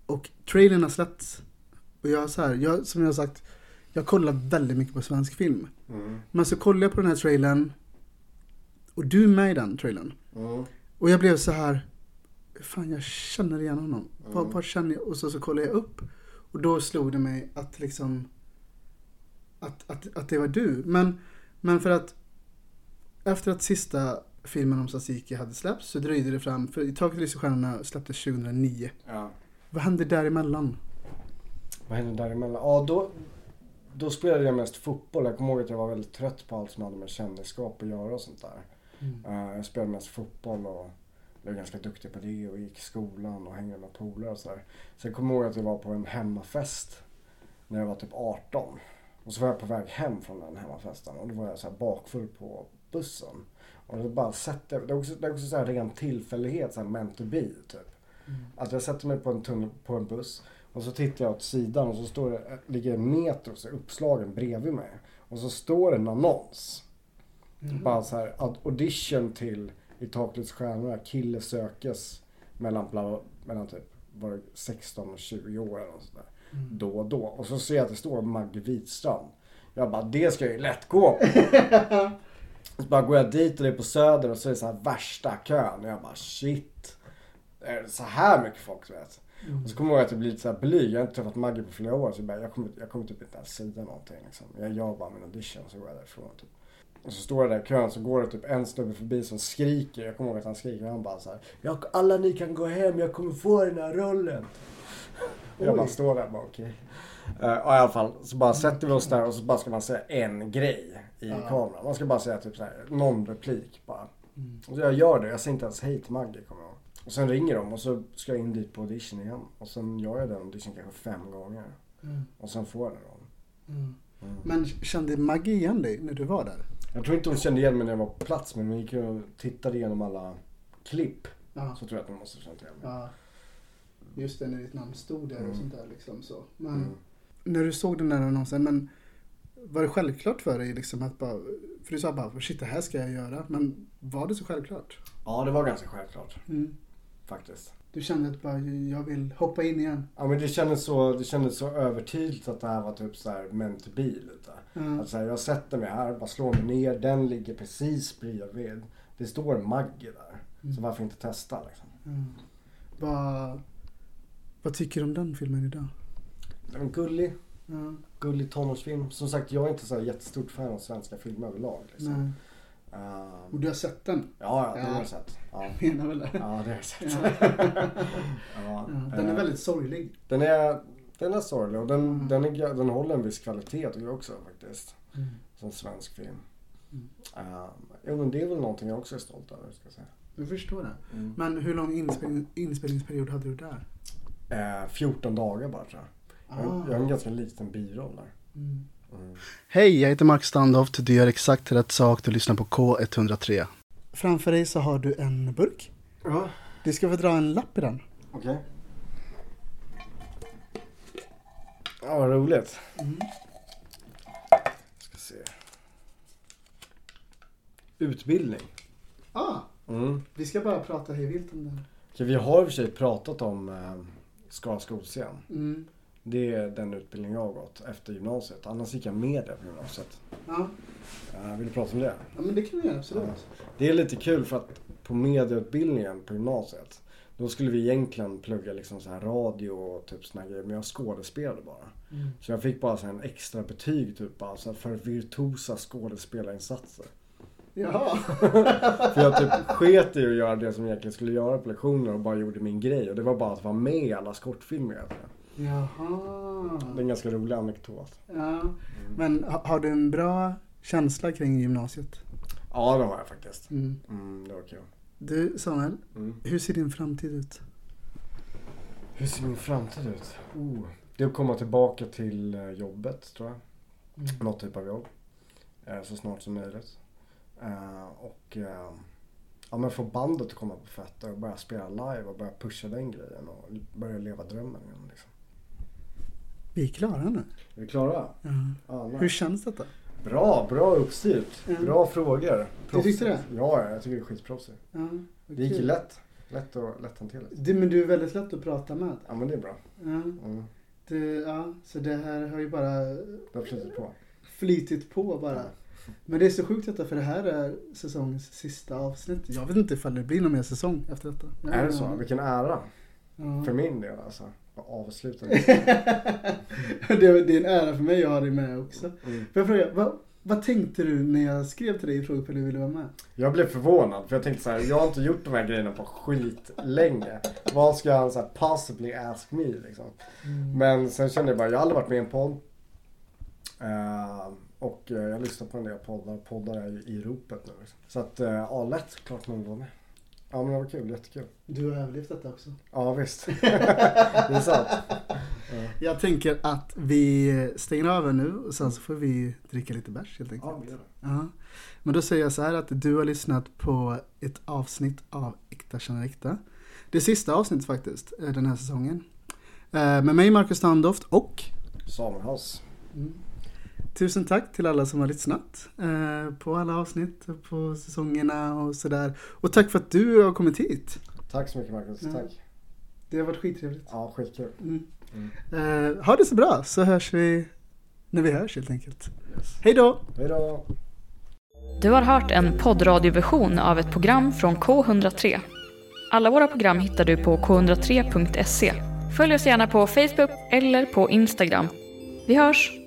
Och trailern har släppts. Och jag så här, jag, som jag har sagt, jag kollar väldigt mycket på svensk film. Mm. Men så kollade jag på den här trailern. Och du är med i den trailern. Mm. Och jag blev så här, fan jag känner igen honom. Vad, vad känner jag? Och så, så kollade jag upp. Och då slog det mig att liksom, att, att, att det var du. Men, men för att, efter att sista filmen om Tsatsiki hade släppts så dröjde det fram, för I taket lyser stjärnorna släpptes 2009. Ja. Vad hände däremellan? Vad hände däremellan? Ja, då, då spelade jag mest fotboll. Jag kommer ihåg att jag var väldigt trött på allt som hade med kändisskap att göra och sånt där. Eh, jag spelade mest fotboll och blev ganska duktig på det och gick i skolan och hängde med polare och sådär. Sen kommer jag ihåg att jag var på en hemmafest när jag var typ 18. Och så var jag på väg hem från den hemmafesten och då var jag så här bakfull på bussen. Och det bara sätter, det är också, det är också så här ren tillfällighet, så här meant to be typ. Att jag sätter mig på en, tunnel, på en buss och så tittar jag åt sidan och så står det, ligger en metro så här uppslagen bredvid mig. Och så står det en annons. Bara så här, audition till I taklets stjärnor, kille sökes mellan, bla, mellan typ var det 16 och 20 år eller något sånt där. Då och då. Och så ser jag att det står Maggie Wikstrand. Jag bara, det ska jag ju lätt gå på. så bara går jag dit och det är på Söder och så är det så här värsta kön. Och jag bara, shit. Är det så här mycket folk vet? Och så kommer jag ihåg att jag blir lite så här blyg. Jag har inte träffat Maggie på flera år. Så jag, bara, jag, kommer, jag kommer typ inte ens säga någonting. Liksom. Jag gör bara min audition och så går jag därifrån. Typ. Och så står jag där i kön så går det typ en snubbe förbi som skriker. Jag kommer ihåg att han skriker. Och han bara så här. Jag, alla ni kan gå hem, jag kommer få den här rollen. Jag bara står där och bara okej. Eh, och i alla fall så bara sätter vi oss där och så bara ska man säga en grej i kameran. Man ska bara säga typ så här, någon replik bara. Och så jag gör det. Jag säger inte ens hej till Maggie kommer jag ihåg. Och sen ringer de och så ska jag in dit på audition igen. Och sen gör jag den audition kanske fem gånger. Och sen får jag den rollen. Men kände Maggie igen dig när du var där? Jag tror inte hon kände igen mig när jag var på plats men vi gick och tittade igenom alla klipp. Ja. Så tror jag att hon måste ha känt igen mig. Ja. Just det, när ditt namn stod där och sånt där liksom så. Men Mm. när du såg den där annonsen, men var det självklart för dig liksom att bara, för du sa bara shit det här ska jag göra, men var det så självklart? Ja det var ganska självklart Mm. faktiskt. Du kände att bara, jag vill hoppa in igen? Ja men det kändes så, det kändes så övertydligt att det här var typ så här meant to be lite. Ja. Att så här, jag sätter mig här, bara slår mig ner, den ligger precis bredvid. Det står en Maggie där. Så varför inte testa liksom? Vad, vad tycker du om den filmen idag? Den är gullig. Ja, Gullig tonårsfilm. Som sagt, jag är inte så här jättestort fan av svenska filmer överlag. Liksom. nej. Ehm, Och du har sett den? ja, ja, det Ja. har jag sett. Ja, Jag menar väl det. ja det har jag sett. Ja. den är eh, väldigt sorglig. Den är, den är sorglig och den, Mm. den, är, den håller en viss kvalitet också faktiskt. Mm. Som svensk film. Mm. Uh, jo men det är väl någonting jag också är stolt över ska jag säga. Jag förstår det. Mm. Men hur lång inspelning, inspelningsperiod hade du där? Eh, 14 dagar bara tror jag. Jag, jag har en ganska liten biroll där. Mm. Mm. Hej, jag heter Mark Standoft. Du gör exakt rätt sak. Du lyssnar på K103. Framför dig så har du en burk. Ja, Du ska få dra en lapp i den. okej. Ja, vad roligt. Mm. Ska se. Utbildning. Ah, Mm. vi ska bara prata hej vilt om det här. Okej, vi har i och för sig pratat om eh, Skara skolscen. Mm. Det är den utbildning jag har gått efter gymnasiet. Annars gick jag media på gymnasiet. Ja. Uh, vill du prata om det? ja, men det kan vi göra absolut. Det är lite kul för att på mediautbildningen på gymnasiet då skulle vi egentligen plugga liksom så här radio och typ såna grejer. Men jag skådespelade bara. Mm. Så jag fick bara så en extra betyg typ bara, så här för virtuosa skådespelarinsatser. Jaha. För jag typ sket i att göra det som jag egentligen skulle göra på lektioner och bara gjorde min grej. Och det var bara att vara med i alla kortfilmer egentligen. Jaha. Det är en ganska rolig anekdot. Ja. Men ha, har du en bra känsla kring gymnasiet? Ja det har jag faktiskt. Mm. Mm, det var kul. Du Samuel, Mm. hur ser din framtid ut? Hur ser min framtid ut? Oh. Det är att komma tillbaka till eh, jobbet tror jag. Mm. Något typ av jobb. Eh, Så snart som möjligt. Eh, Och ja, men få bandet att komma på fötter och börja spela live och börja pusha den grejen och börja leva drömmen igen. Liksom. Vi är klara nu. Är vi klara? Ja. Ja, nice. Hur känns detta? Bra, bra uppstyrt. Mm. Bra frågor. Du tyckte det? Ja, ja, jag tycker det är skitproffsigt. Ja, Det gick lätt. Lätt och lätthanterligt. Du, men du är väldigt lätt att prata med. Ja, men det är bra. Ja, Mm. du, ja, så det här har ju bara Det har flutit på. flytit på bara. Men det är så sjukt detta för det här är säsongens sista avsnitt. Jag vet inte ifall det blir någon mer säsong efter detta. Är det så? Vilken ära. Ja. För min del alltså. Avsluta det. det, är- en ära för mig att ha dig med också. Mm. Får jag fråga, vad, vad tänkte du när jag skrev till dig och frågade om du ville vara med? Jag blev förvånad för jag tänkte så här, jag har inte gjort de här grejerna på skit länge. Vad ska han så här possibly ask me liksom? Men sen kände jag bara, jag har aldrig varit med i en podd. Eh, och eh, jag lyssnar på en del poddar. Poddar är ju i ropet nu. Liksom. Så att, eh, ja lätt. Klart man vill vara med. Ja men det var kul, jättekul. Du har överlevt detta också. Ja visst. det är sant. Jag tänker att vi stänger här nu och sen så får vi dricka lite bärs helt enkelt. Ja, vi gör det. Ja. Men då säger jag så här att du har lyssnat på ett avsnitt av Äkta känner äkta. Det sista avsnittet faktiskt, eh, den här säsongen. Eh, Med mig Marcus Standoft och Samuel House. Tusen tack till alla som har lyssnat eh, på alla avsnitt, på säsongerna och sådär. Och tack för att du har kommit hit. Tack så mycket Marcus. Ja. Tack. Det har varit skittrevligt. Ja, skitkul. Mm. Eh, ha det så bra så hörs vi när vi hörs helt enkelt. Hej då! Hej då. Du har hört en poddradioversion av ett program från K103. Alla våra program hittar du på k103.se. Följ oss gärna på Facebook eller på Instagram. Vi hörs!